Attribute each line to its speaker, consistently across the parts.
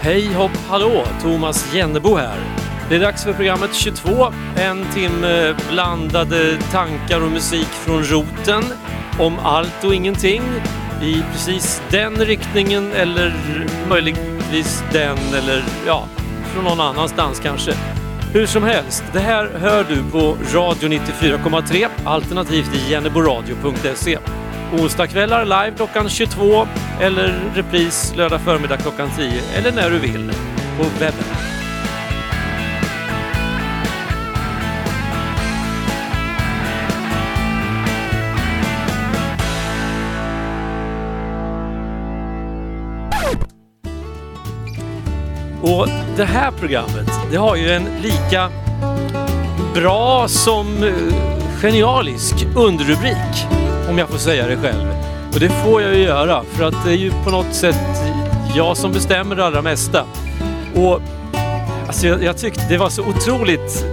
Speaker 1: Hej hopp hallå! Thomas Jennebo här. Det är dags för programmet 22. En timme blandade tankar och musik från roten. Om allt och ingenting. I precis den riktningen eller möjligtvis den eller ja, från någon annanstans kanske. Hur som helst, det här hör du på Radio 94,3 alternativt i jenneboradio.se. Onsdagskvällar live klockan 22 eller repris lördag förmiddag klockan 10 eller när du vill på webb det här programmet, det har ju en lika bra som eh, genialisk underrubrik, om jag får säga det själv. Och det får jag ju göra, för att det är ju på något sätt jag som bestämmer det allra mesta. Och alltså jag, jag tyckte det var så otroligt...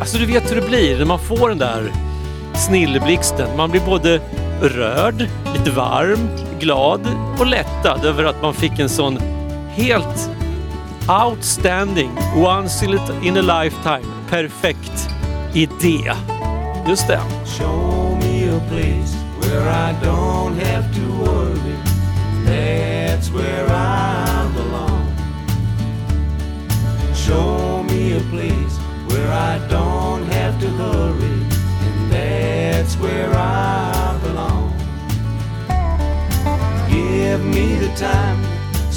Speaker 1: Alltså du vet hur det blir när man får den där snilleblixten. Man blir både rörd, lite varm, glad och lättad över att man fick en sån helt outstanding, once in a, in a lifetime, perfekt idé. Just det.
Speaker 2: Show me a place where I don't have to worry. That's where I belong. Show me a place where I don't have to hurry. And that's where I belong. Give me the time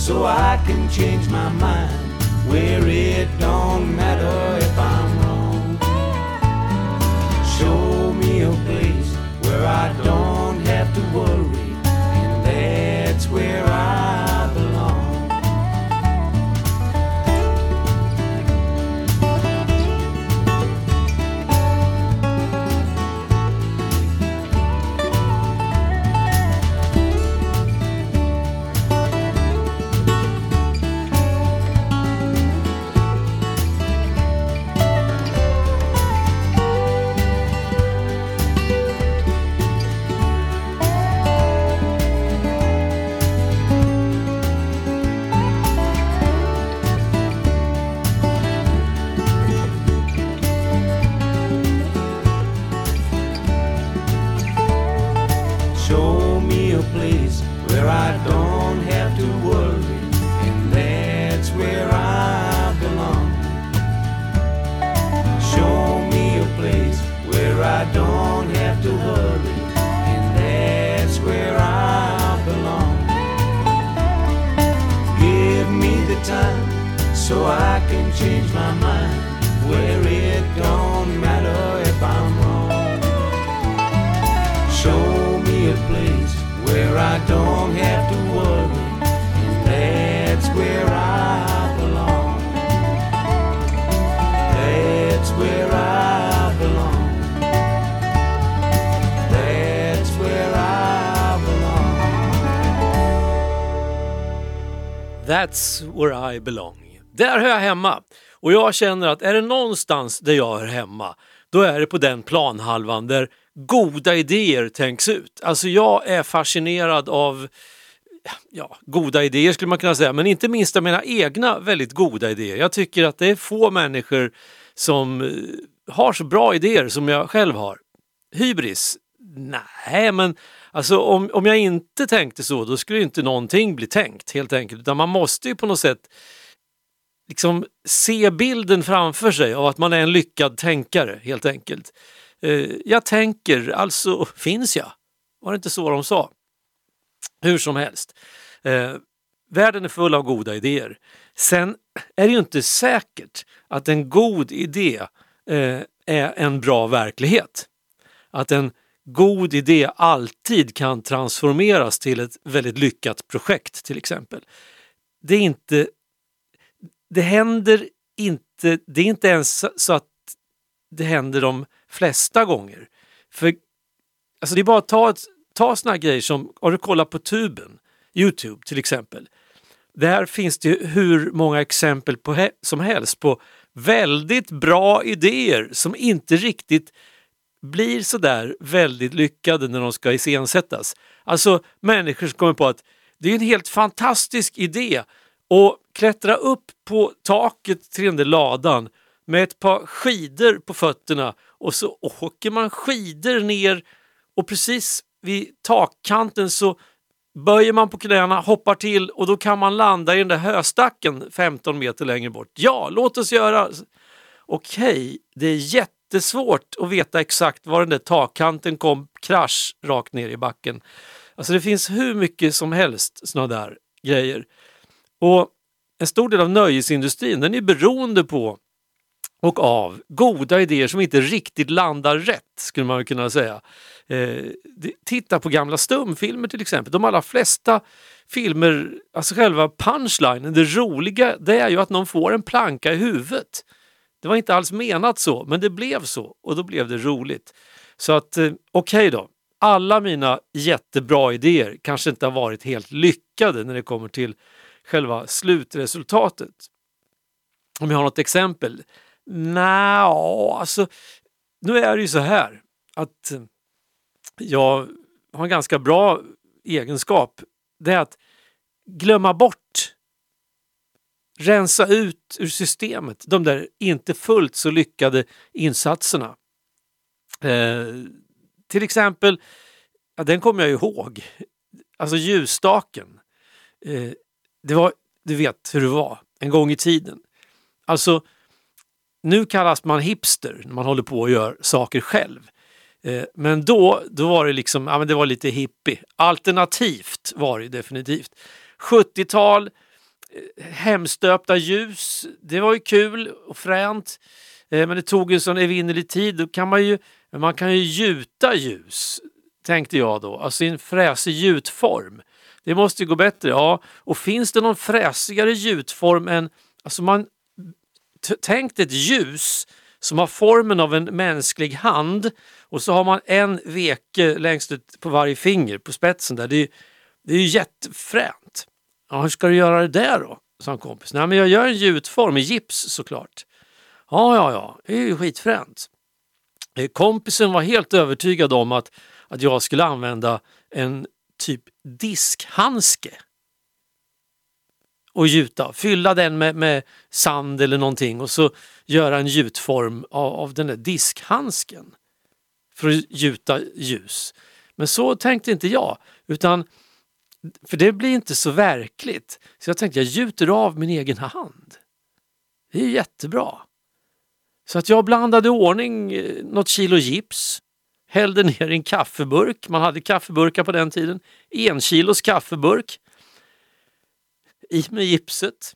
Speaker 2: so I can change my mind. Where it don't matter if I'm wrong. Show me a place where I don't have to worry, and that's where I so I can change my mind, where it don't matter if I'm wrong. Show me a place where I don't have to worry, and that's where I belong. That's where I belong. That's where I belong.
Speaker 1: That's where I belong. Där hör jag hemma. Och jag känner att är det någonstans där jag hör hemma, då är det på den planhalvan där goda idéer tänks ut. Alltså jag är fascinerad av ja, goda idéer skulle man kunna säga, men inte minst av mina egna väldigt goda idéer. Jag tycker att det är få människor som eh, har så bra idéer som jag själv har. Hybris? Nej, men alltså om, om jag inte tänkte så, då skulle inte någonting bli tänkt helt enkelt. Utan man måste ju på något sätt liksom se bilden framför sig av att man är en lyckad tänkare helt enkelt. Eh, jag tänker, alltså finns jag. Var det inte så de sa? Hur som helst. Eh, världen är full av goda idéer. Sen är det ju inte säkert att en god idé eh, är en bra verklighet. Att en god idé alltid kan transformeras till ett väldigt lyckat projekt till exempel. Det är inte det händer inte, det är inte ens så att det händer de flesta gånger. För alltså det är bara att ta, ta såna grejer som, har du kollat på tuben, Youtube till exempel. där finns det hur många exempel på he- som helst på väldigt bra idéer som inte riktigt blir sådär väldigt lyckade när de ska iscensättas. Alltså människor som kommer på att det är en helt fantastisk idé och klättra upp på taket till den där ladan med ett par skidor på fötterna och så åker man skidor ner och precis vid takkanten så böjer man på knäna, hoppar till och då kan man landa i den där höstacken 15 meter längre bort. Ja, låt oss göra! Okej, det är jättesvårt att veta exakt var den där takkanten kom krasch rakt ner i backen. Alltså det finns hur mycket som helst sådana där grejer. Och en stor del av nöjesindustrin den är beroende på och av goda idéer som inte riktigt landar rätt, skulle man kunna säga. Eh, titta på gamla stumfilmer till exempel. De allra flesta filmer, alltså själva punchlinen, det roliga det är ju att någon får en planka i huvudet. Det var inte alls menat så, men det blev så och då blev det roligt. Så att eh, okej okay då, alla mina jättebra idéer kanske inte har varit helt lyckade när det kommer till själva slutresultatet. Om jag har något exempel? Nja, alltså nu är det ju så här att eh, jag har en ganska bra egenskap. Det är att glömma bort, rensa ut ur systemet de där inte fullt så lyckade insatserna. Eh, till exempel, ja, den kommer jag ihåg, alltså ljusstaken. Eh, det var, du vet hur det var en gång i tiden. Alltså, nu kallas man hipster när man håller på och gör saker själv. Eh, men då, då var det liksom, ja men det var lite hippie. Alternativt var det definitivt. 70-tal, eh, hemstöpta ljus, det var ju kul och fränt. Eh, men det tog en sån evinnerlig tid. Då kan man ju, man kan ju gjuta ljus, tänkte jag då. Alltså i en fräsig gjutform. Det måste ju gå bättre. Ja, och finns det någon fräsigare gjutform än, alltså man, tänk ett ljus som har formen av en mänsklig hand och så har man en veke längst ut på varje finger på spetsen där. Det är, det är ju jättefränt. Ja, hur ska du göra det där då? sa en kompis. Nej, men jag gör en gjutform i gips såklart. Ja, ja, ja, det är ju skitfränt. Eh, kompisen var helt övertygad om att, att jag skulle använda en typ diskhandske och gjuta. Fylla den med, med, sand eller någonting och så göra en gjutform av, av den där diskhandsken för att gjuta ljus. Men så tänkte inte jag, utan för det blir inte så verkligt. Så jag tänkte jag gjuter av min egen hand. Det är jättebra. Så att jag blandade i ordning eh, något kilo gips, hällde ner i en kaffeburk, man hade kaffeburkar på den tiden, en kilos kaffeburk, i med gipset.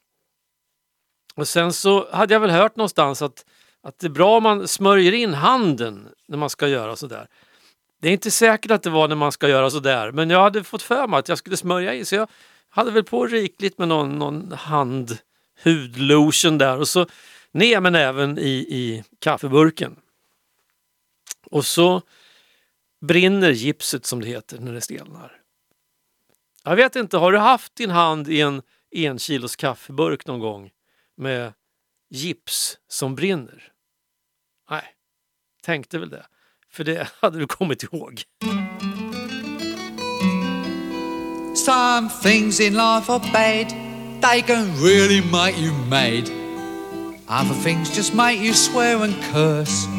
Speaker 1: Och sen så hade jag väl hört någonstans att, att det är bra om man smörjer in handen när man ska göra sådär. Det är inte säkert att det var när man ska göra sådär men jag hade fått för mig att jag skulle smörja in så jag hade väl på rikligt med någon, någon hand hudlotion där och så ner med näven i, i kaffeburken. Och så brinner gipset som det heter när det stelnar. Jag vet inte, har du haft din hand i en en kilos kaffeburk någon gång med gips som brinner? Nej, tänkte väl det. För det hade du kommit ihåg.
Speaker 3: Some things in life are bad. They can really make you mad. Other things just make you swear and curse.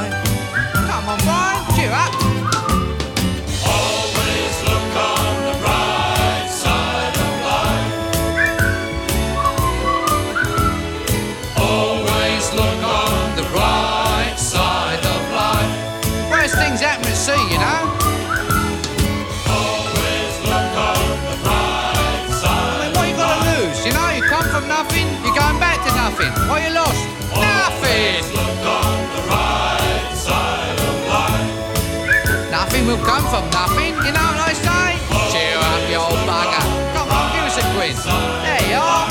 Speaker 3: Come from nothing, you know what I say? Cheer up, you old bugger. Come on, give us a quiz. There you are.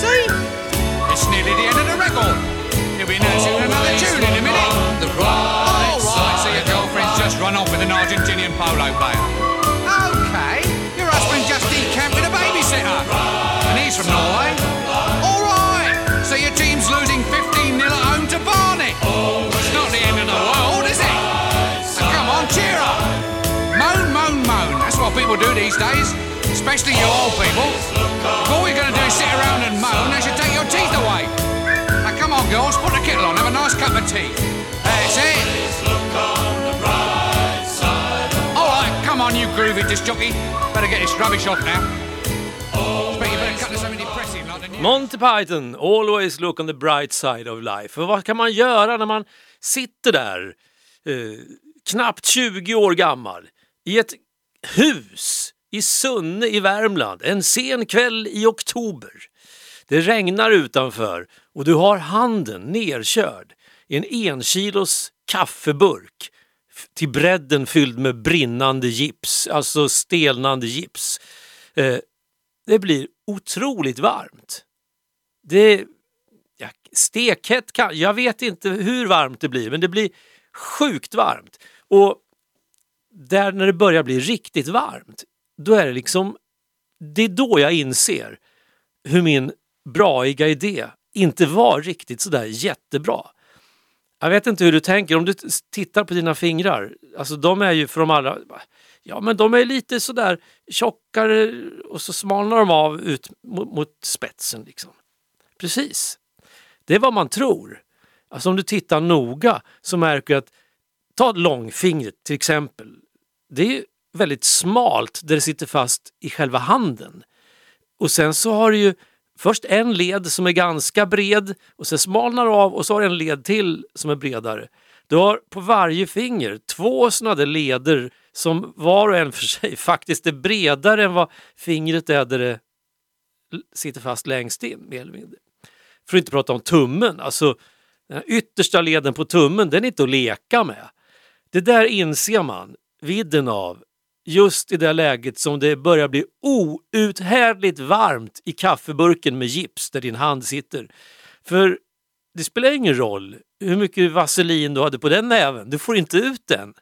Speaker 3: See? It's nearly the end of the record. You'll be announcing another tune in a minute. The right All right, so your girlfriend's just run off with an Argentinian polo player. People do these days. Especially you old people. If all you're going to do is sit around and moan, they should take your teeth away. Now come on, girls, put the kettle on, have a nice cup of tea. That's it. All right, come on, you groovy disc jockey. Better get this rubbish off now.
Speaker 1: Monty Python, Always look on the bright side of life. För vad kan man göra när man sitter där, eh, knappt 20 år gammal, i ett hus i Sunne i Värmland en sen kväll i oktober. Det regnar utanför och du har handen nerkörd i en enkilos kaffeburk till bredden fylld med brinnande gips, alltså stelnande gips. Eh, det blir otroligt varmt. Det, ja, stekhett kan, jag vet inte hur varmt det blir, men det blir sjukt varmt. Och där när det börjar bli riktigt varmt, då är det liksom, det är då jag inser hur min braiga idé inte var riktigt sådär jättebra. Jag vet inte hur du tänker, om du tittar på dina fingrar, alltså de är ju för de allra, ja men de är lite sådär tjockare och så smalnar de av ut mot, mot spetsen. Liksom. Precis. Det är vad man tror. Alltså om du tittar noga så märker du att, ta långfingret till exempel. Det är väldigt smalt där det sitter fast i själva handen. Och sen så har du ju först en led som är ganska bred och sen smalnar du av och så har du en led till som är bredare. Du har på varje finger två sådana där leder som var och en för sig faktiskt är bredare än vad fingret är där det sitter fast längst in. Mer eller mindre. För att inte prata om tummen, alltså den yttersta leden på tummen, den är inte att leka med. Det där inser man vidden av just i det läget som det börjar bli outhärdligt varmt i kaffeburken med gips där din hand sitter. För det spelar ingen roll hur mycket vaselin du hade på den näven, du får inte ut den.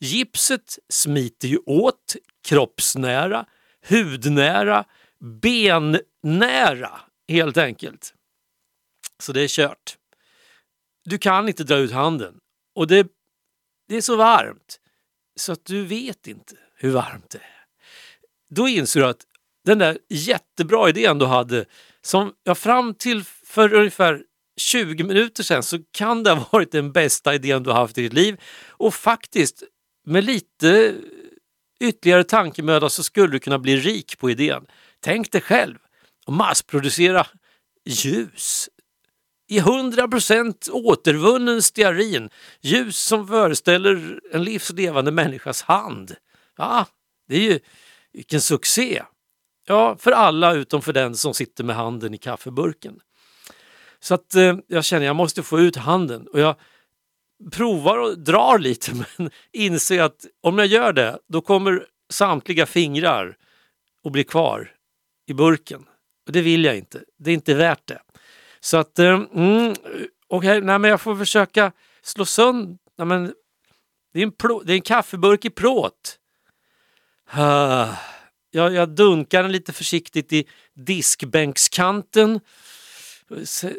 Speaker 1: Gipset smiter ju åt kroppsnära, hudnära, bennära helt enkelt. Så det är kört. Du kan inte dra ut handen och det, det är så varmt så att du vet inte hur varmt det är. Då inser du att den där jättebra idén du hade, som jag fram till för ungefär 20 minuter sedan så kan det ha varit den bästa idén du har haft i ditt liv och faktiskt med lite ytterligare tankemöda så skulle du kunna bli rik på idén. Tänk dig själv att massproducera ljus i 100% återvunnen stearin. Ljus som föreställer en livslevande människas hand. Ja, det är ju vilken succé! Ja, för alla utom för den som sitter med handen i kaffeburken. Så att eh, jag känner jag måste få ut handen och jag provar och drar lite men inser att om jag gör det då kommer samtliga fingrar att bli kvar i burken. Och det vill jag inte. Det är inte värt det. Så att, eh, mm, okej, okay, jag får försöka slå sönder... det, är en det är en kaffeburk i plåt. Uh, jag, jag dunkar den lite försiktigt i diskbänkskanten.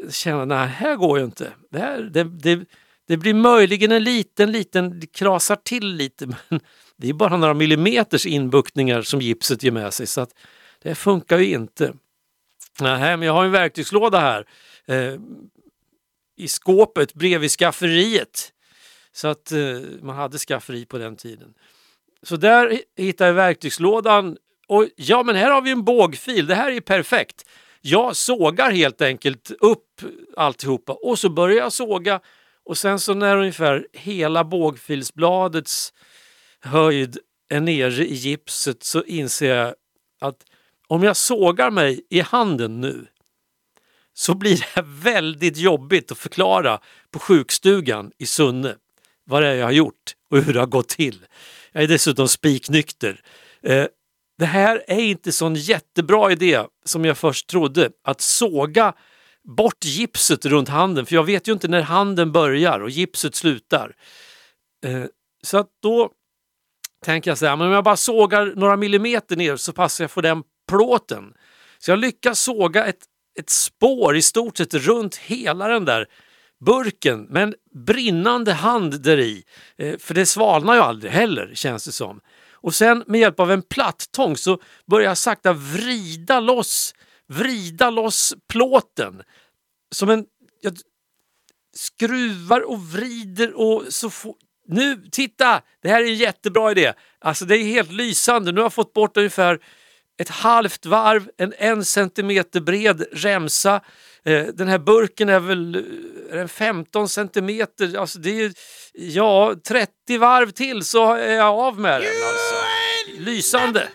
Speaker 1: Känner, nej, här går ju inte. Det, här, det, det, det blir möjligen en liten, liten, det krasar till lite men det är bara några millimeters inbuktningar som gipset ger med sig så att det funkar ju inte. Nej, men jag har en verktygslåda här eh, i skåpet bredvid skafferiet. Så att eh, man hade skafferi på den tiden. Så där hittade jag verktygslådan och ja, men här har vi en bågfil. Det här är perfekt. Jag sågar helt enkelt upp alltihopa och så börjar jag såga och sen så när ungefär hela bågfilsbladets höjd är nere i gipset så inser jag att om jag sågar mig i handen nu så blir det väldigt jobbigt att förklara på sjukstugan i Sunne vad det är jag har gjort och hur det har gått till. Jag är dessutom spiknykter. Eh, det här är inte sån jättebra idé som jag först trodde, att såga bort gipset runt handen, för jag vet ju inte när handen börjar och gipset slutar. Eh, så att då tänker jag så här, men om jag bara sågar några millimeter ner så passar jag för den plåten. Så jag lyckas såga ett, ett spår i stort sett runt hela den där burken med en brinnande hand där i. Eh, för det svalnar ju aldrig heller känns det som. Och sen med hjälp av en plattång så börjar jag sakta vrida loss, vrida loss plåten. Som en... Jag skruvar och vrider och så får... Nu, titta! Det här är en jättebra idé. Alltså det är helt lysande. Nu har jag fått bort ungefär ett halvt varv, en en centimeter bred remsa. Eh, den här burken är väl är den 15 centimeter, alltså det är ja 30 varv till så är jag av med den. Alltså. Lysande!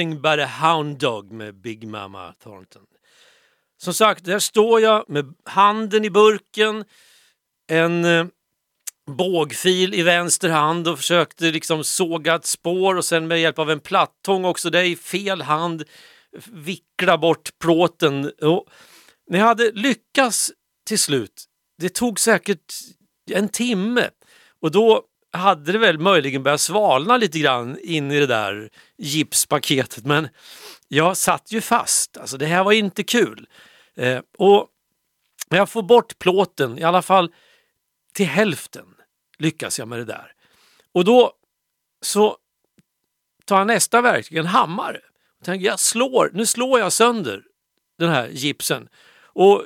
Speaker 1: Nothing but a hound dog med Big Mama Thornton. Som sagt, där står jag med handen i burken, en eh, bågfil i vänster hand och försökte liksom såga ett spår och sen med hjälp av en plattång också där i fel hand vickla bort plåten. Och när jag hade lyckats till slut, det tog säkert en timme och då hade det väl möjligen börjat svalna lite grann in i det där gipspaketet men jag satt ju fast. Alltså det här var inte kul. Eh, och jag får bort plåten, i alla fall till hälften lyckas jag med det där. Och då så tar jag nästa verktyg, en hammare. Och tänker, jag slår, nu slår jag sönder den här gipsen. Och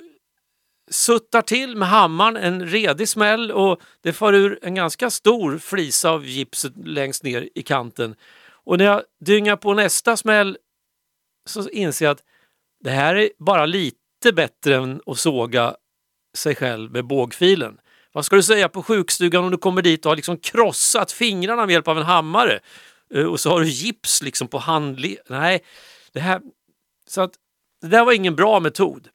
Speaker 1: suttar till med hammaren en redig smäll och det far ur en ganska stor flisa av gipset längst ner i kanten. Och när jag dyngar på nästa smäll så inser jag att det här är bara lite bättre än att såga sig själv med bågfilen. Vad ska du säga på sjukstugan om du kommer dit och har liksom krossat fingrarna med hjälp av en hammare eh, och så har du gips liksom på handled... Nej, det här... Så att det där var ingen bra metod.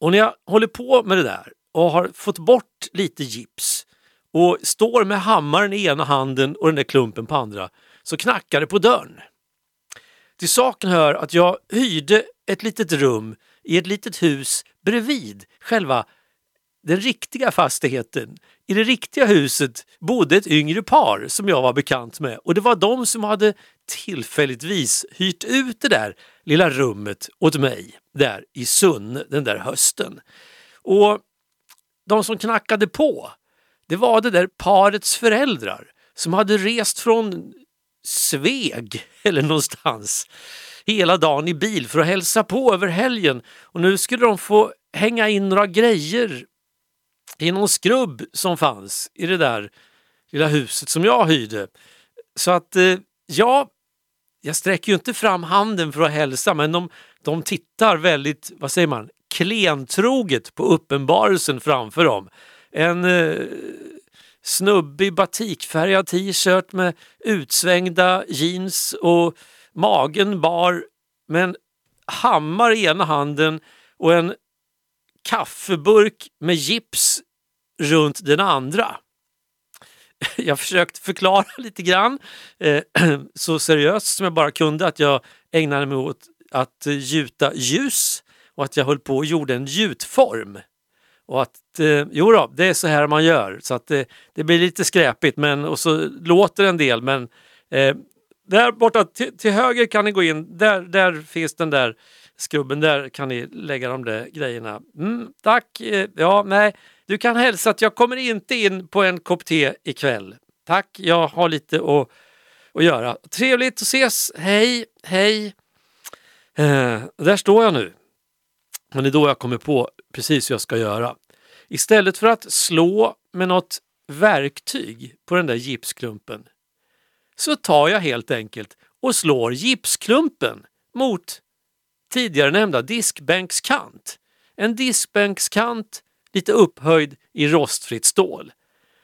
Speaker 1: Och när jag håller på med det där och har fått bort lite gips och står med hammaren i ena handen och den där klumpen på andra så knackar det på dörren. Till saken hör att jag hyrde ett litet rum i ett litet hus bredvid själva den riktiga fastigheten. I det riktiga huset bodde ett yngre par som jag var bekant med och det var de som hade tillfälligtvis hyrt ut det där lilla rummet åt mig där i Sunne den där hösten. Och de som knackade på, det var det där parets föräldrar som hade rest från Sveg eller någonstans hela dagen i bil för att hälsa på över helgen och nu skulle de få hänga in några grejer i någon skrubb som fanns i det där lilla huset som jag hyrde. Så att eh, ja, jag sträcker ju inte fram handen för att hälsa men de, de tittar väldigt, vad säger man, klentroget på uppenbarelsen framför dem. En eh, snubbig batikfärgad t-shirt med utsvängda jeans och magen bar med en hammare i ena handen och en kaffeburk med gips runt den andra. Jag försökt förklara lite grann, eh, så seriöst som jag bara kunde, att jag ägnade mig åt att gjuta ljus och att jag höll på och gjorde en gjutform. Och att, eh, jo då, det är så här man gör. Så att det, det blir lite skräpigt men, och så låter en del men eh, där borta till, till, höger kan ni gå in, där, där finns den där skrubben, där kan ni lägga de där grejerna. Mm, tack, eh, ja nej, du kan hälsa att jag kommer inte in på en kopp te ikväll. Tack, jag har lite att, att göra. Trevligt att ses, hej, hej. Eh, där står jag nu. Men det är då jag kommer på precis hur jag ska göra. Istället för att slå med något verktyg på den där gipsklumpen så tar jag helt enkelt och slår gipsklumpen mot tidigare nämnda diskbänkskant. En diskbänkskant lite upphöjd i rostfritt stål.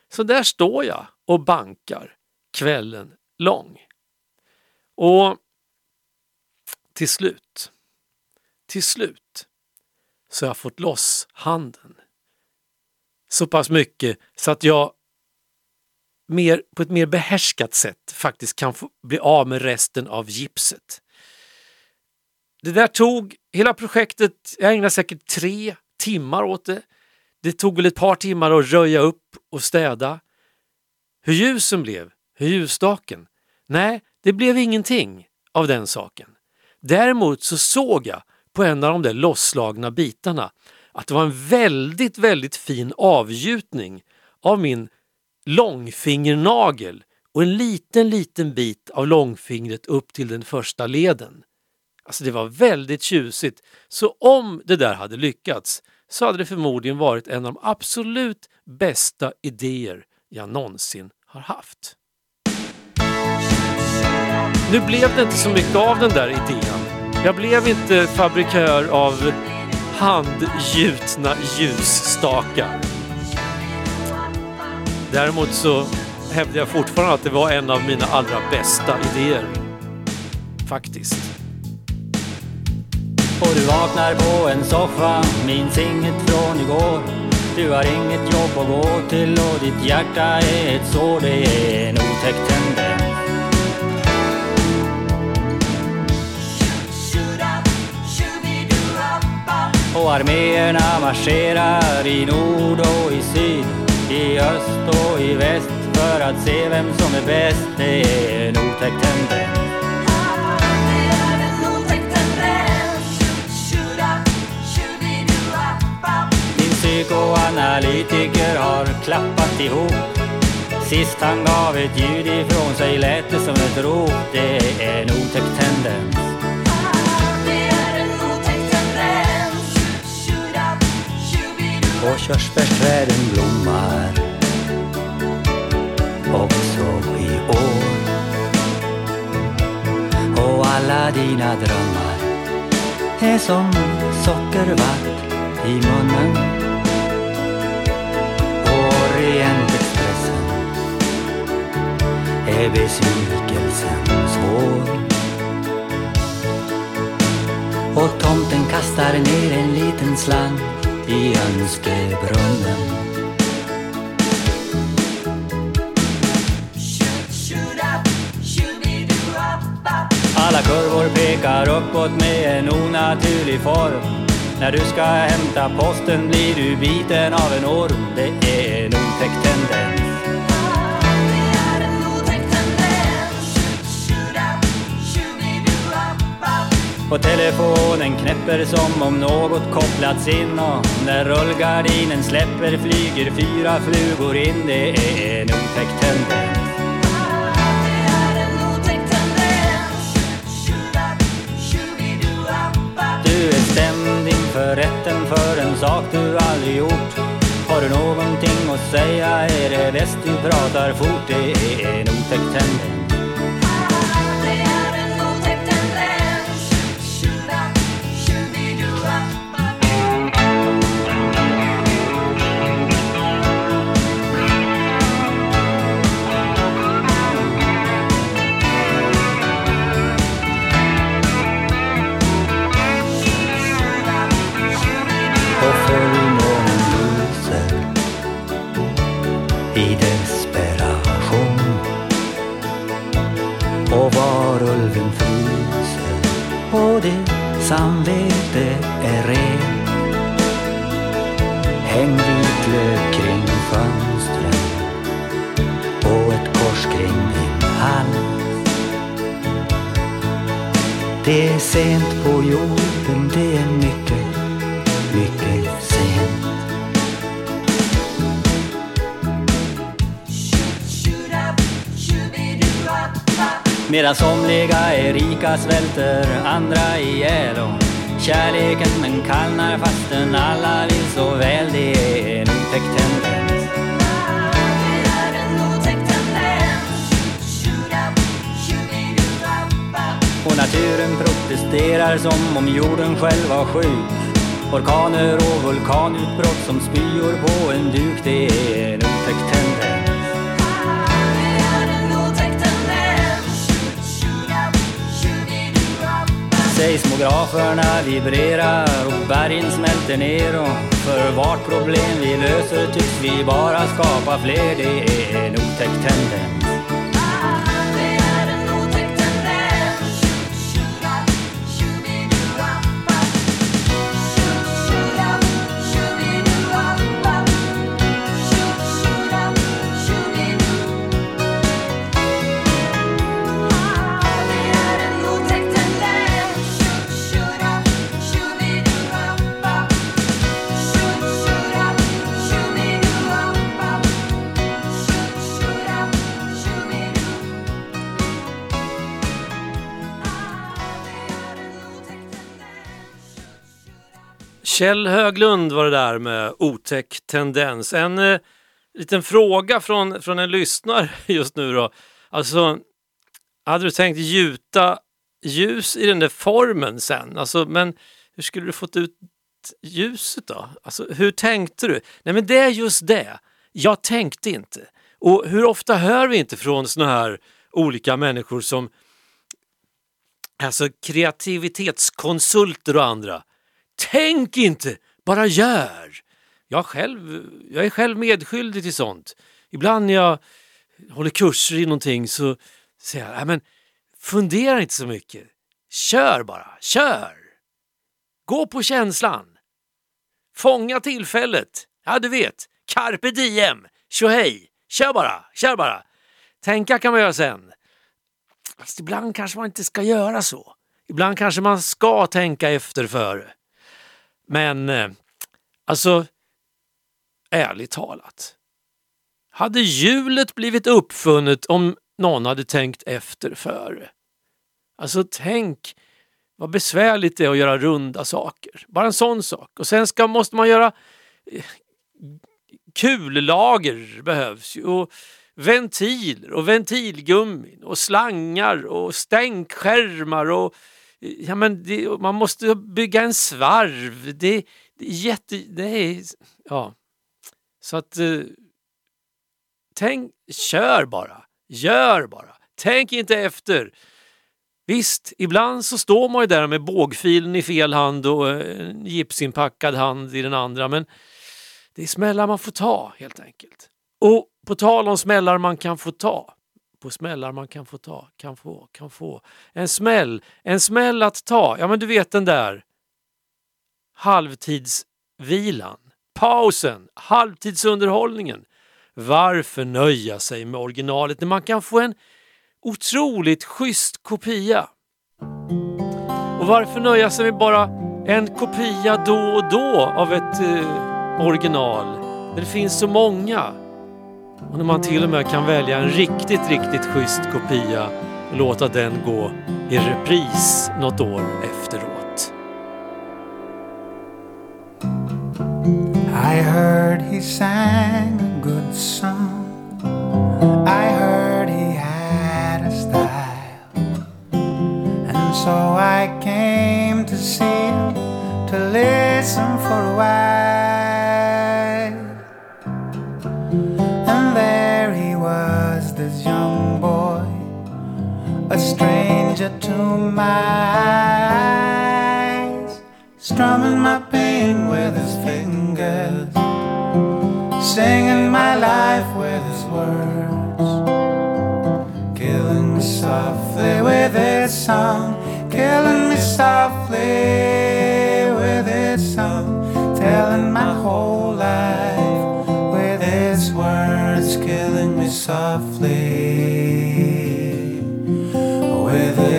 Speaker 1: Så där står jag och bankar kvällen lång. Och till slut, till slut så har jag fått loss handen. Så pass mycket så att jag mer, på ett mer behärskat sätt faktiskt kan få bli av med resten av gipset. Det där tog, hela projektet, jag ägnade säkert tre timmar åt det. Det tog väl ett par timmar att röja upp och städa. Hur ljusen blev, hur ljusstaken? Nej, det blev ingenting av den saken. Däremot så såg jag på en av de där losslagna bitarna att det var en väldigt, väldigt fin avgjutning av min långfingernagel och en liten, liten bit av långfingret upp till den första leden. Alltså det var väldigt tjusigt. Så om det där hade lyckats så hade det förmodligen varit en av de absolut bästa idéer jag någonsin har haft. Nu blev det inte så mycket av den där idén. Jag blev inte fabrikör av handgjutna ljusstakar. Däremot så hävdar jag fortfarande att det var en av mina allra bästa idéer. faktiskt.
Speaker 4: Och du vaknar på en soffa, minns inget från igår. Du har inget jobb att gå till och ditt hjärta är ett sår, det är en otäck tendens. Och arméerna marscherar i nord och i syd, i öst och i väst för att se vem som är bäst. Det är en otäck tendens. Psykoanalytiker har klappat ihop. Sist han gav ett ljud ifrån sig lät det som ett rop. Det är en otäck tendens. Och körsbärsträden blommar Också i år. Och alla dina drömmar är som sockervatt i munnen. Är besvikelsen svår. Och tomten kastar ner en liten slang i önskebrunnen. Alla kurvor pekar uppåt med en onaturlig form. När du ska hämta posten blir du biten av en orm. Det är en otäck tendens. Och telefonen knäpper som om något kopplats in Och när rullgardinen släpper flyger fyra flugor in. Det är en otäck tendens. Du är stämd inför rätten för en sak du aldrig gjort. Har du någonting att säga är det bäst du pratar fort. Det är en otäck tendens. I desperation. Och varulven fryser och ditt samvete är rent Häng vitlök kring fönstren och ett kors kring din hals Det är sent på jorden, det är Medan somliga är rika svälter andra ihjäl och kärleken den kallnar fastän alla vill så väl. Det är en otäck tendens. Och naturen protesterar som om jorden själv var sjuk. Orkaner och vulkanutbrott som spyor på en duk. Det är en Seismograferna vibrerar och bergen smälter ner och för vart problem vi löser tycks vi bara skapa fler. Det är en otäck tendens.
Speaker 1: Kjell Höglund var det där med otäck tendens. En eh, liten fråga från, från en lyssnare just nu då. Alltså, hade du tänkt gjuta ljus i den där formen sen? Alltså, men hur skulle du fått ut ljuset då? Alltså, hur tänkte du? Nej men det är just det. Jag tänkte inte. Och hur ofta hör vi inte från såna här olika människor som alltså kreativitetskonsulter och andra. Tänk inte, bara gör! Jag, själv, jag är själv medskyldig till sånt. Ibland när jag håller kurser i någonting så säger jag, äh, men fundera inte så mycket. Kör bara, kör! Gå på känslan. Fånga tillfället. Ja, du vet, carpe diem, tjohej, kör bara, kör bara. Tänka kan man göra sen. Fast ibland kanske man inte ska göra så. Ibland kanske man ska tänka efter före. Men eh, alltså, ärligt talat. Hade hjulet blivit uppfunnet om någon hade tänkt efter före? Alltså tänk vad besvärligt det är att göra runda saker. Bara en sån sak. Och sen ska, måste man göra eh, kullager behövs ju. Och ventiler och ventilgummin och slangar och stänkskärmar och ja, men det, man måste bygga en svarv. Det, det är jätte... Det är, ja. Så att... Eh, tänk, kör bara. Gör bara. Tänk inte efter. Visst, ibland så står man ju där med bågfilen i fel hand och eh, en gipsinpackad hand i den andra men det är smällar man får ta helt enkelt. Och på tal om smällar man kan få ta. På smällar man kan få ta, kan få, kan få. En smäll, en smäll att ta. Ja men du vet den där halvtidsvilan, pausen, halvtidsunderhållningen. Varför nöja sig med originalet när man kan få en otroligt schysst kopia? Och varför nöja sig med bara en kopia då och då av ett eh, original när det finns så många? Och när man till och med kan välja en riktigt, riktigt schysst kopia och låta den gå i repris något år efteråt.
Speaker 5: I heard he sang a good song. I heard he had a style. And so I came to see him to listen for a while. Stranger to my eyes, strumming my pain with his fingers, singing my life with his words, killing me softly with his song, killing me softly with his song, telling my whole life with his words, killing me softly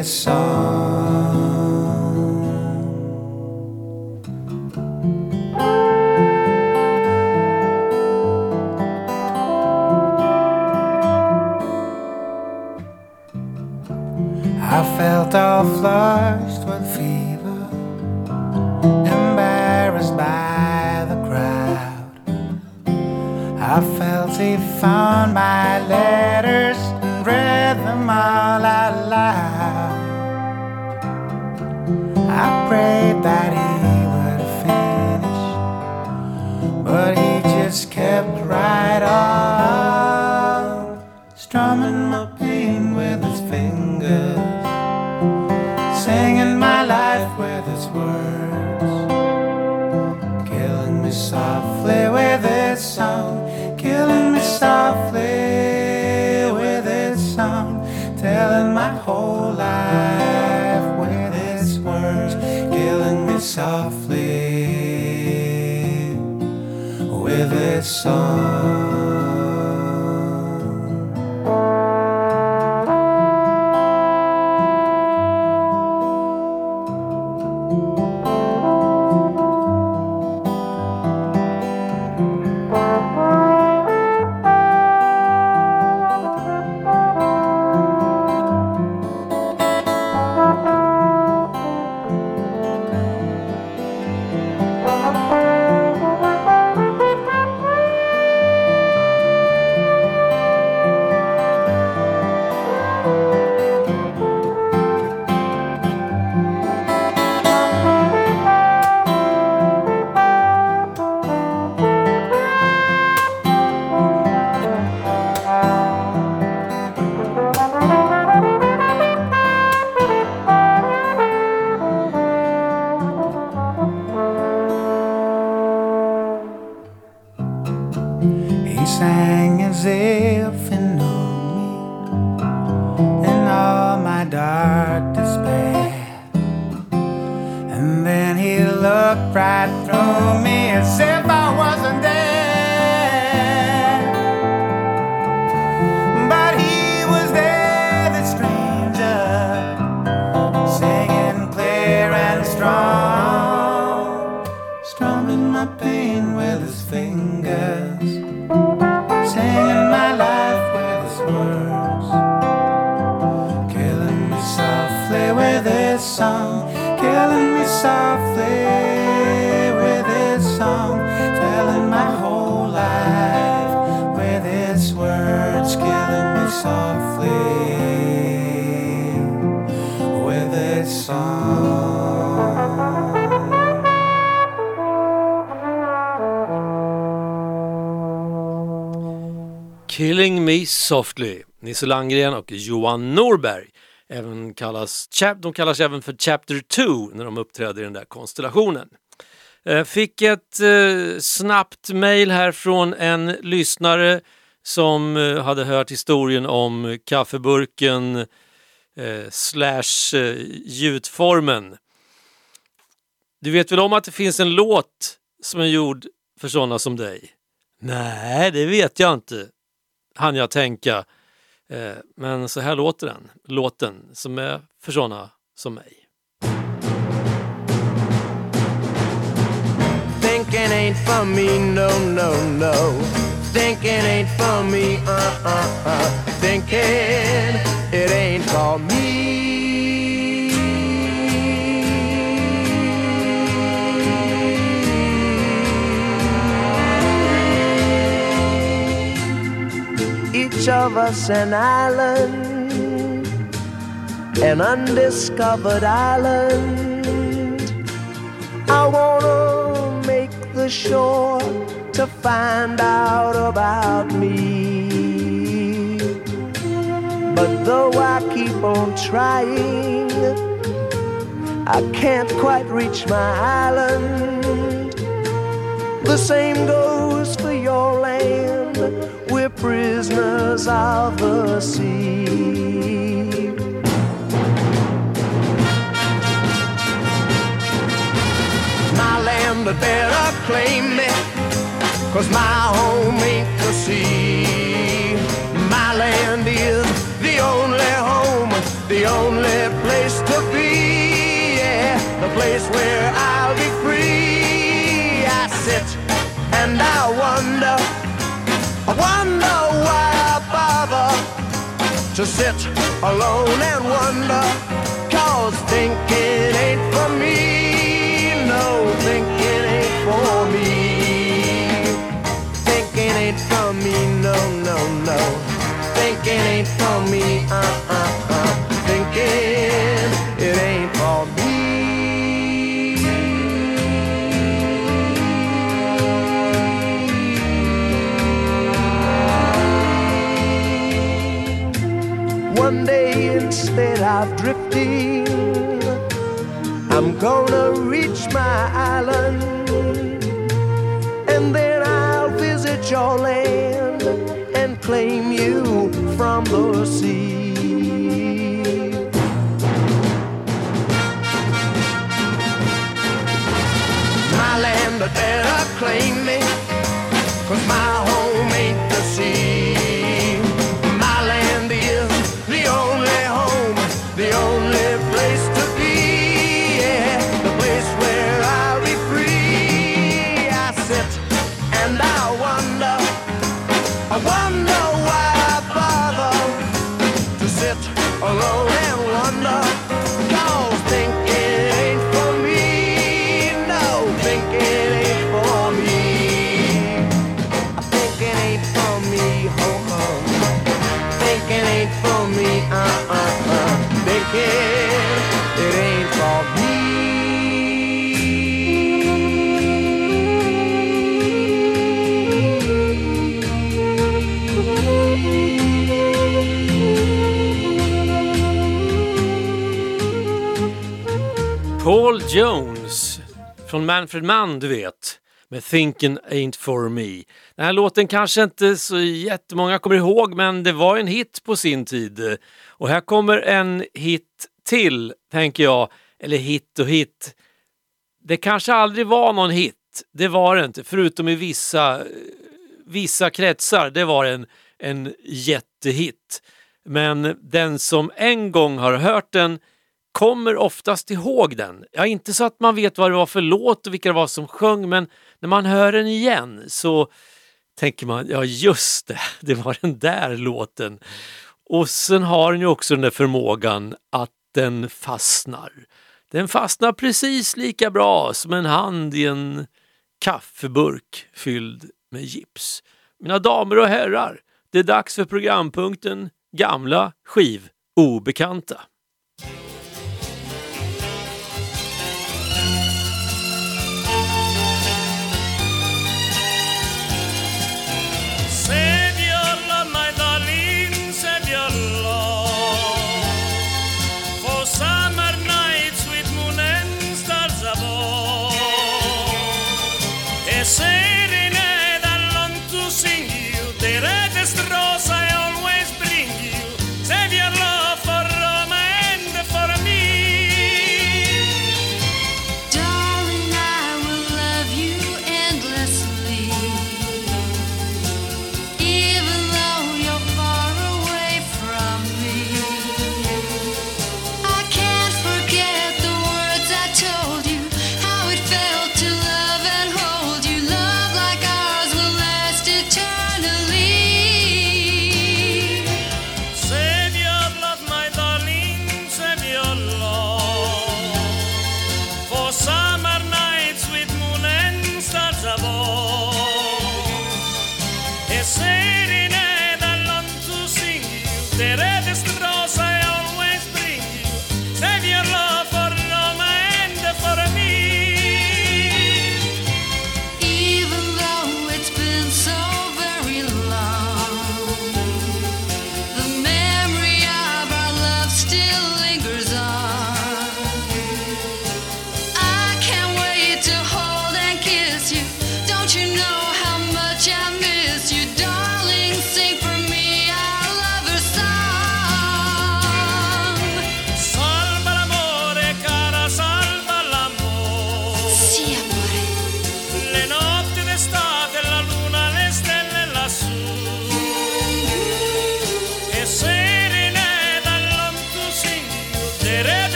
Speaker 5: song. I felt all flushed with fever, embarrassed by the crowd. I felt he found my letters He would finish, but he just kept right on, song. Sang as if he knew me in all my dark despair. And then he looked right through me as if song, killing me softly with his song, telling my whole life with his words, killing me softly with his song.
Speaker 1: Killing Me Softly, Nisse Landgren och Johan Norberg. Även kallas, de kallas även för Chapter 2 när de uppträder i den där konstellationen. Eh, fick ett eh, snabbt mail här från en lyssnare som eh, hade hört historien om kaffeburken slash gjutformen. Du vet väl om att det finns en låt som är gjord för sådana som dig? Nej, det vet jag inte, hann jag tänka. Eh, men så här låter den, låten som är för sådana som mig.
Speaker 6: Thinking ain't for me, no, no, no. Thinking ain't for me, uh, uh, uh. Thinking it ain't for me. Each of us an island, an undiscovered island. I wanna make the shore to find out about me. But though I keep on trying, I can't quite reach my island. The same goes for your land. Prisoners of the sea. my land had better claim me Cause my home ain't the sea My land is the only home The only place to be Yeah, the place where I'll be free I sit and I wonder To sit alone and wonder. Cause thinking ain't for me. No, thinking ain't for me. Thinking ain't for me, no, no, no. Thinking ain't for me, uh, uh, uh. Thinking of drifting I'm gonna reach my island and then I'll visit your land and claim you from the sea. My land better claim me,
Speaker 1: Paul Jones från Manfred Mann, du vet. med Thinking Ain't For Me. Den här låten kanske inte så jättemånga kommer ihåg men det var en hit på sin tid. Och här kommer en hit till, tänker jag. Eller hit och hit. Det kanske aldrig var någon hit, det var det inte, förutom i vissa, vissa kretsar. Det var en, en jättehit. Men den som en gång har hört den kommer oftast ihåg den. Ja, inte så att man vet vad det var för låt och vilka det var som sjöng, men när man hör den igen så tänker man, ja just det, det var den där låten. Och sen har den ju också den där förmågan att den fastnar. Den fastnar precis lika bra som en hand i en kaffeburk fylld med gips. Mina damer och herrar, det är dags för programpunkten Gamla skivobekanta.
Speaker 7: Said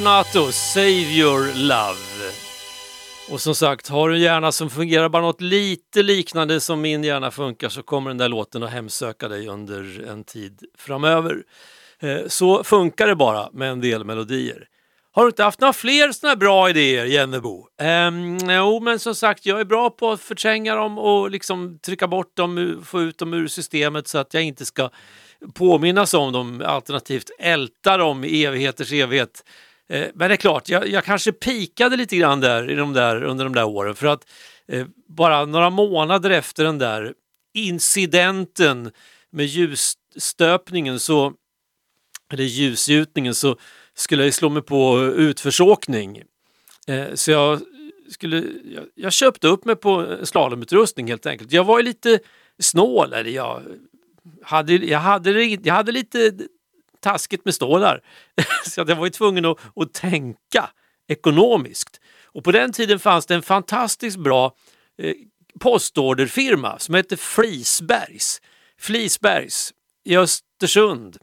Speaker 1: Renato, Save Your Love. Och som sagt, har du en hjärna som fungerar bara något lite liknande som min hjärna funkar så kommer den där låten att hemsöka dig under en tid framöver. Eh, så funkar det bara med en del melodier. Har du inte haft några fler såna här bra idéer, Jennebo? Um, jo, men som sagt, jag är bra på att förtränga dem och liksom trycka bort dem, få ut dem ur systemet så att jag inte ska påminnas om dem, alternativt älta dem i evigheters evighet. Eh, Men det är klart, jag, jag kanske pikade lite grann där, i de där under de där åren för att eh, bara några månader efter den där incidenten med ljusstöpningen så, eller ljusgjutningen så skulle jag slå mig på utförsåkning. Eh, så jag, skulle, jag, jag köpte upp mig på slalomutrustning helt enkelt. Jag var ju lite snål, eller jag hade, jag hade, jag hade lite taskigt med stålar. Så jag var ju tvungen att, att tänka ekonomiskt. Och på den tiden fanns det en fantastiskt bra eh, postorderfirma som hette Flisbergs. Flisbergs i Östersund.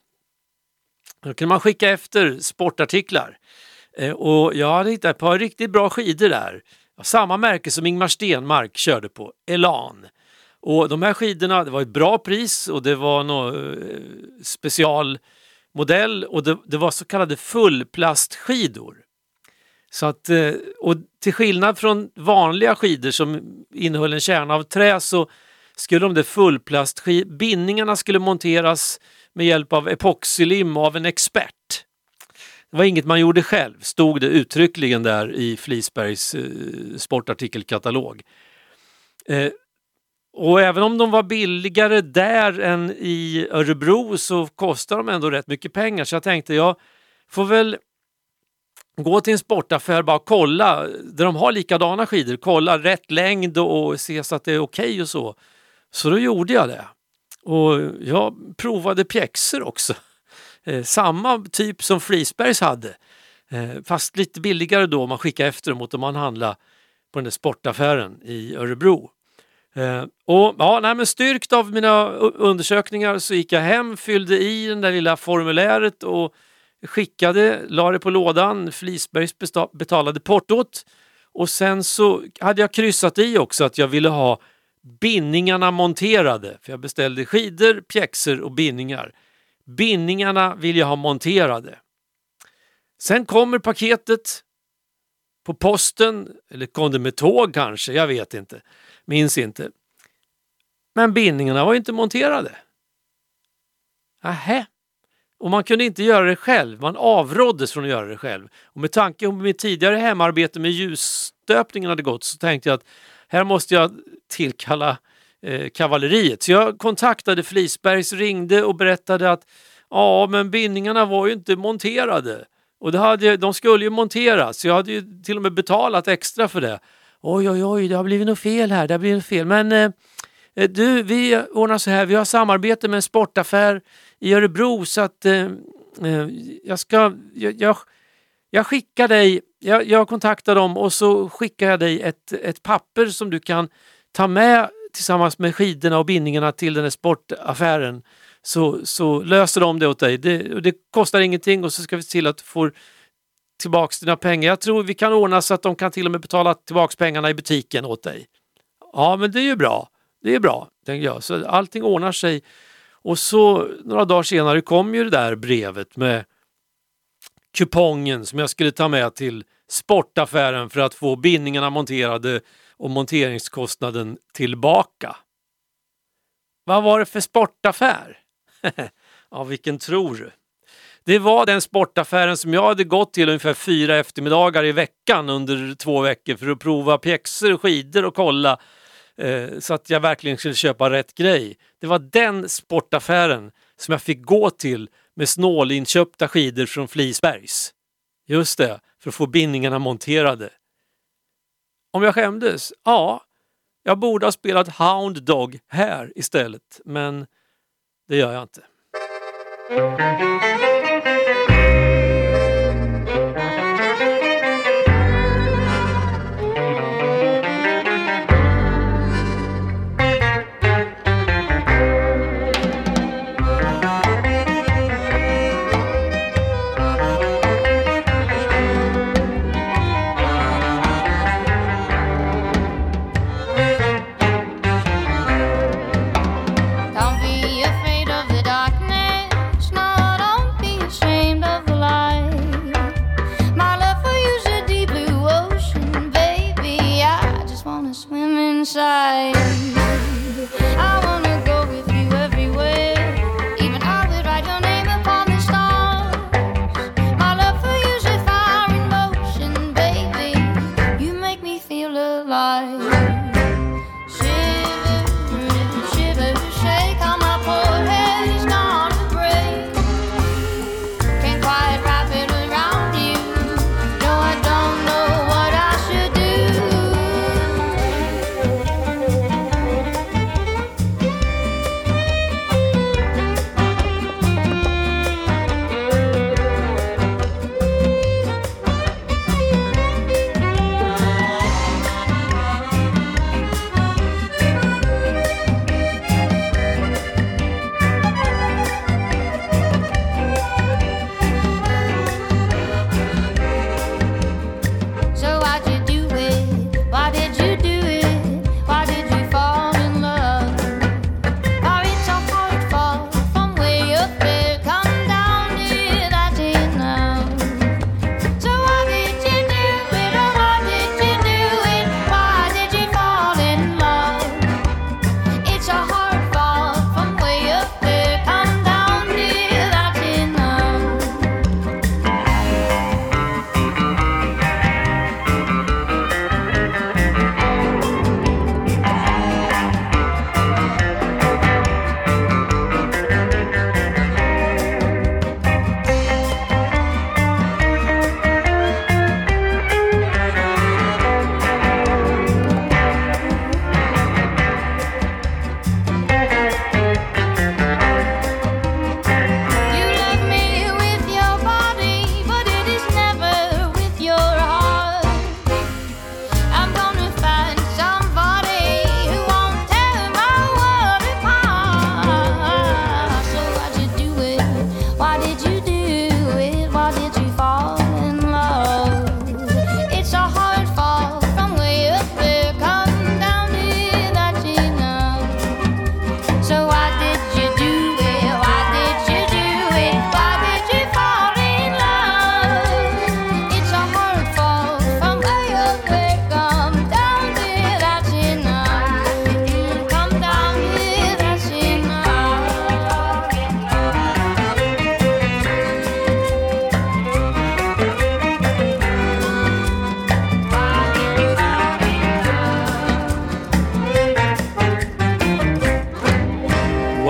Speaker 1: Då kunde man skicka efter sportartiklar. Eh, Och jag hade hittat ett par riktigt bra skidor där. Samma märke som Ingmar Stenmark körde på, Elan. Och de här skidorna, det var ett bra pris och det var någon eh, modell och det, det var så kallade fullplastskidor. Så att, eh, och till skillnad från vanliga skidor som innehöll en kärna av trä så skulle de där bindningarna skulle monteras med hjälp av epoxylim av en expert. Det var inget man gjorde själv, stod det uttryckligen där i Flisbergs eh, sportartikelkatalog. Eh, och även om de var billigare där än i Örebro så kostar de ändå rätt mycket pengar. Så jag tänkte jag får väl gå till en sportaffär bara kolla där de har likadana skidor. Kolla rätt längd och se så att det är okej och så. Så då gjorde jag det. Och jag provade pjäxor också. Eh, samma typ som Frisbergs hade. Eh, fast lite billigare då om man skickade efter dem mot om man handlade på den där sportaffären i Örebro. Eh, och ja, nej, men Styrkt av mina undersökningar så gick jag hem, fyllde i det där lilla formuläret och skickade, la det på lådan. Flisbergs betalade portot. Och sen så hade jag kryssat i också att jag ville ha bindningarna monterade. För jag beställde skidor, pjäxor och bindningar. Bindningarna vill jag ha monterade. Sen kommer paketet på posten, eller kom det med tåg kanske, jag vet inte. Minns inte. Men bindningarna var ju inte monterade. Nähä. Och man kunde inte göra det själv, man avråddes från att göra det själv. Och med tanke på mitt tidigare hemarbete med ljusstöpningen hade gått så tänkte jag att här måste jag tillkalla eh, kavalleriet. Så jag kontaktade Flisbergs, ringde och berättade att ja, men bindningarna var ju inte monterade. Och det hade, de skulle ju monteras, så jag hade ju till och med betalat extra för det. Oj, oj, oj, det har blivit något fel här, det har blivit något fel. Men eh, eh du, vi ordnar så här, vi har samarbete med en sportaffär i Örebro så att eh, eh, jag ska, jag, jag, jag skickar dig, jag, jag kontaktar dem och så skickar jag dig ett, ett papper som du kan ta med tillsammans med skidorna och bindningarna till den här sportaffären. Så, så löser de det åt dig. Det, det kostar ingenting och så ska vi se till att du får tillbaks dina pengar. Jag tror vi kan ordna så att de kan till och med betala tillbaks pengarna i butiken åt dig. Ja, men det är ju bra. Det är bra, tänker jag. Så allting ordnar sig. Och så några dagar senare kom ju det där brevet med kupongen som jag skulle ta med till sportaffären för att få bindningarna monterade och monteringskostnaden tillbaka. Vad var det för sportaffär? ja, vilken tror du? Det var den sportaffären som jag hade gått till ungefär fyra eftermiddagar i veckan under två veckor för att prova pjäxor och skidor och kolla eh, så att jag verkligen skulle köpa rätt grej. Det var den sportaffären som jag fick gå till med snålinköpta skidor från Flisbergs. Just det, för att få bindningarna monterade. Om jag skämdes? Ja, jag borde ha spelat Hound Dog här istället, men det gör jag inte.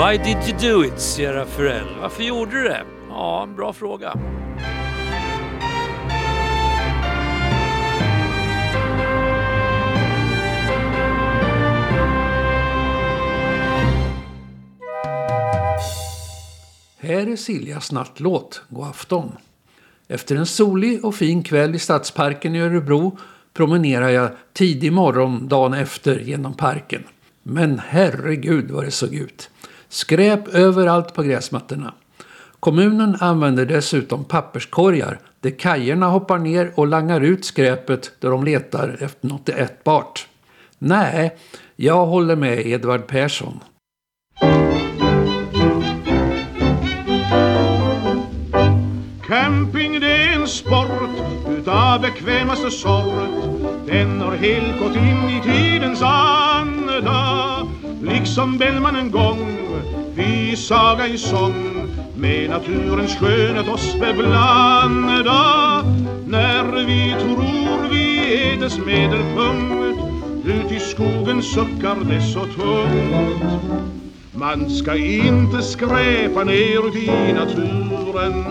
Speaker 1: Why did you do it, Sierra Ferrell? Varför gjorde du det? Ja, bra fråga.
Speaker 8: Här är Siljas nattlåt, God afton. Efter en solig och fin kväll i Stadsparken i Örebro promenerar jag tidig morgon dagen efter genom parken. Men herregud vad det såg ut. Skräp överallt på gräsmattorna. Kommunen använder dessutom papperskorgar där kajerna hoppar ner och langar ut skräpet där de letar efter något ätbart. Nej, jag håller med Edvard Persson.
Speaker 9: Camping det är en sport utav bekvämaste sort Den har helt gått in i tidens anda Liksom Bellman en gång vi saga i sång Med naturens skönhet oss beblanda. När vi tror vi är dess medelpunkt Ut i skogen suckar det så tungt. Man ska inte skräpa ner ut i naturen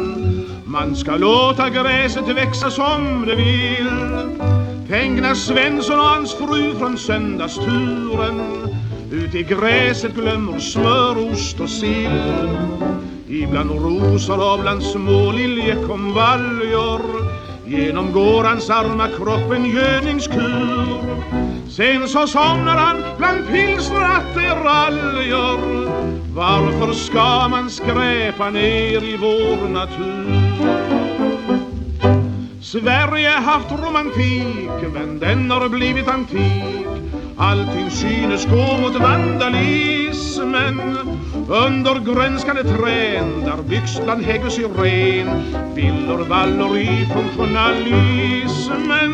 Speaker 9: Man ska låta gräset växa som det vill. Tänk när Svensson och hans fru från söndagsturen ut i gräset glömmer smör, ost och sill. Ibland rosor och bland små liljekonvaljor Genomgår hans arma kropp en gödningskur. Sen så somnar han bland pilsnerattiraljer Varför ska man skräpa ner i vår natur? Sverige haft romantik men den har blivit antik. Allting synes gå mot vandalismen. Under grönskande trän där byggs bland hägg och syren Villor vallor i funktionalismen.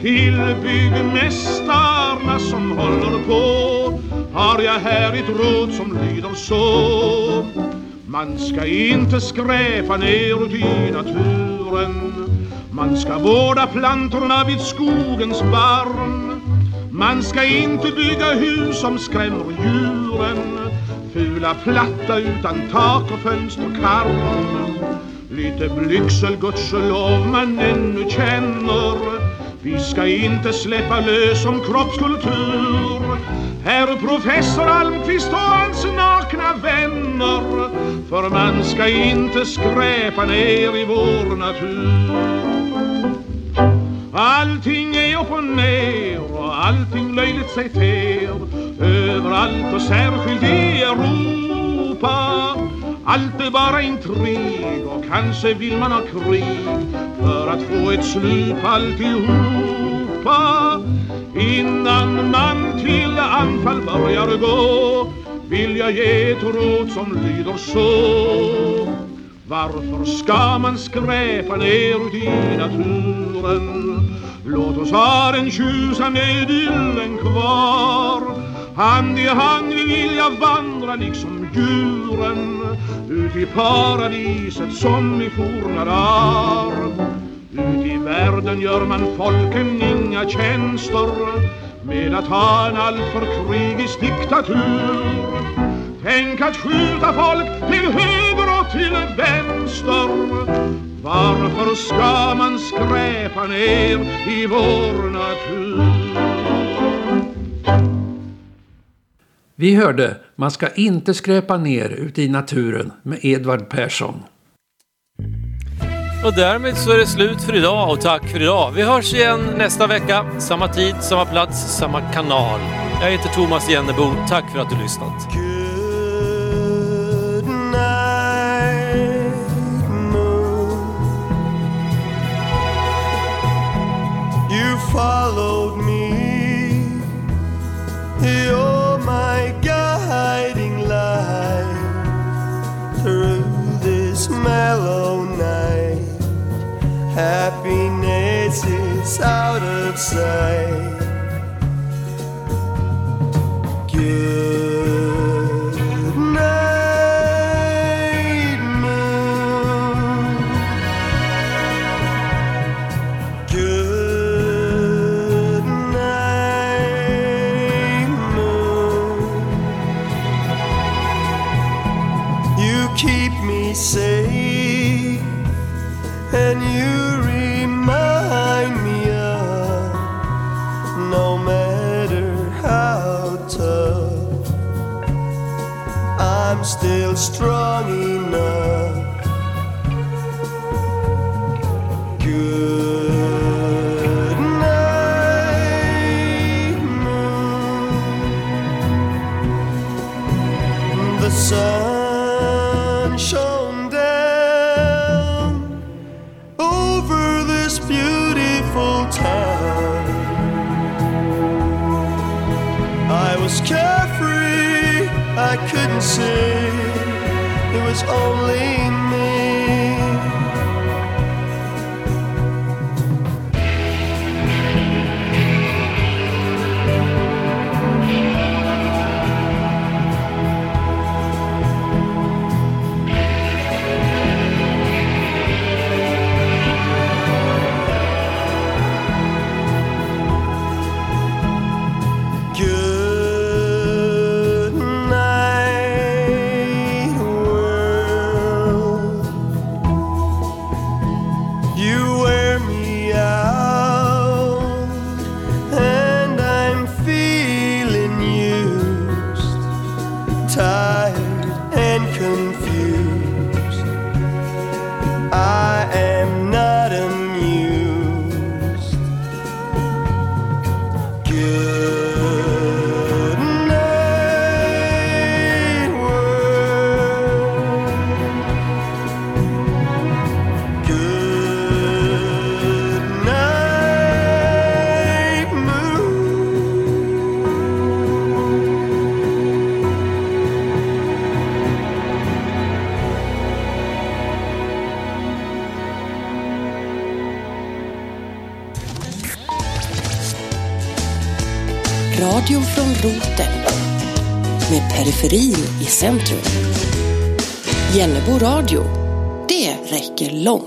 Speaker 9: Till byggmästarna som håller på Har jag här ett råd som lyder så. Man ska inte skräpa ner i naturen man ska vårda plantorna vid skogens barn. Man ska inte bygga hus som skrämmer djuren. Fula platta utan tak och fönsterkarm Lite blygsel gudskelov man ännu känner. Vi ska inte släppa lös om kroppskultur. Herr professor Almqvist och hans nakna vänner. För man ska inte skräpa ner i vår natur. Allting är upp och ner och allting löjligt sig ter Överallt och särskilt i Europa. Allt är bara intrig och kanske vill man ha krig För att få ett slut på alltihopa. Innan man till anfall börjar gå Vill jag ge ett råd som lyder så. Varför ska man skräpa ner ut i naturen? Låt oss ha den tjusande idyllen kvar. Hand i hand vi vilja vandra liksom djuren Ut i paradiset som i forna dagar Ut i världen gör man folken inga tjänster med att ha en alltför krigisk diktatur. Tänk att skjuta folk till höger och till vänster. Varför ska man skräpa ner i vår natur?
Speaker 8: Vi hörde Man ska inte skräpa ner ute i naturen med Edvard Persson.
Speaker 1: Och därmed så är det slut för idag och tack för idag. Vi hörs igen nästa vecka. Samma tid, samma plats, samma kanal. Jag heter Thomas Jennebo. Tack för att du lyssnat.
Speaker 6: Followed me. You're my guiding light through this mellow night. Happiness is out of sight. Good Strong enough. Good sun shone down over this beautiful town. I was carefree, I couldn't see, only
Speaker 10: i centrum. Jennebo radio. Det räcker långt.